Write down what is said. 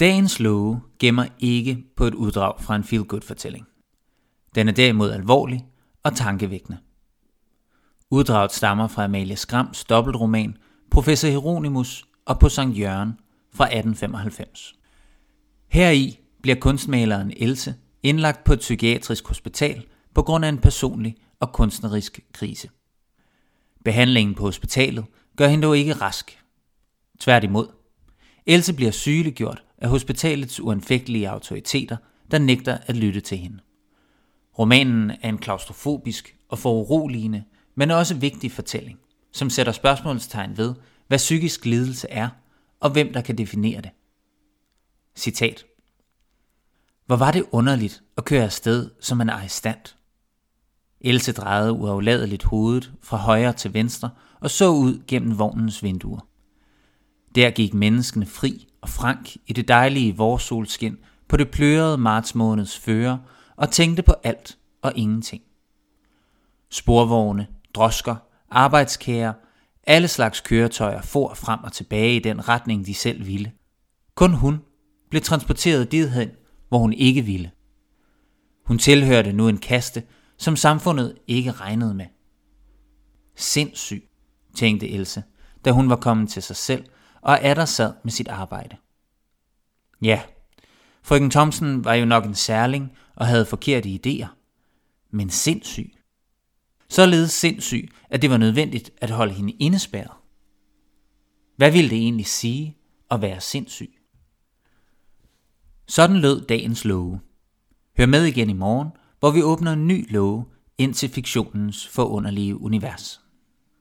Dagens love gemmer ikke på et uddrag fra en feel-good-fortælling. Den er derimod alvorlig og tankevækkende. Uddraget stammer fra Amalie Skrams dobbeltroman Professor Hieronymus og på Sankt Jørgen fra 1895. Heri bliver kunstmaleren Else indlagt på et psykiatrisk hospital på grund af en personlig og kunstnerisk krise. Behandlingen på hospitalet gør hende dog ikke rask. Tværtimod. Else bliver sygeliggjort af hospitalets uanfægtelige autoriteter, der nægter at lytte til hende. Romanen er en klaustrofobisk og foruroligende, men også vigtig fortælling, som sætter spørgsmålstegn ved, hvad psykisk lidelse er, og hvem der kan definere det. Citat. Hvor var det underligt at køre afsted som en arrestant. Else drejede uafladeligt hovedet fra højre til venstre og så ud gennem vognens vinduer. Der gik menneskene fri og frank i det dejlige vårsolskin på det plørede marts måneds føre og tænkte på alt og ingenting. Sporvogne, drosker, arbejdskære, alle slags køretøjer for frem og tilbage i den retning, de selv ville. Kun hun blev transporteret dit hen, hvor hun ikke ville. Hun tilhørte nu en kaste, som samfundet ikke regnede med. Sindssyg, tænkte Else, da hun var kommet til sig selv og Adder sad med sit arbejde. Ja, frøken Thomsen var jo nok en særling og havde forkerte idéer, men sindssyg. Således sindssyg, at det var nødvendigt at holde hende indespærret. Hvad ville det egentlig sige at være sindssyg? Sådan lød dagens love. Hør med igen i morgen, hvor vi åbner en ny love ind til fiktionens forunderlige univers.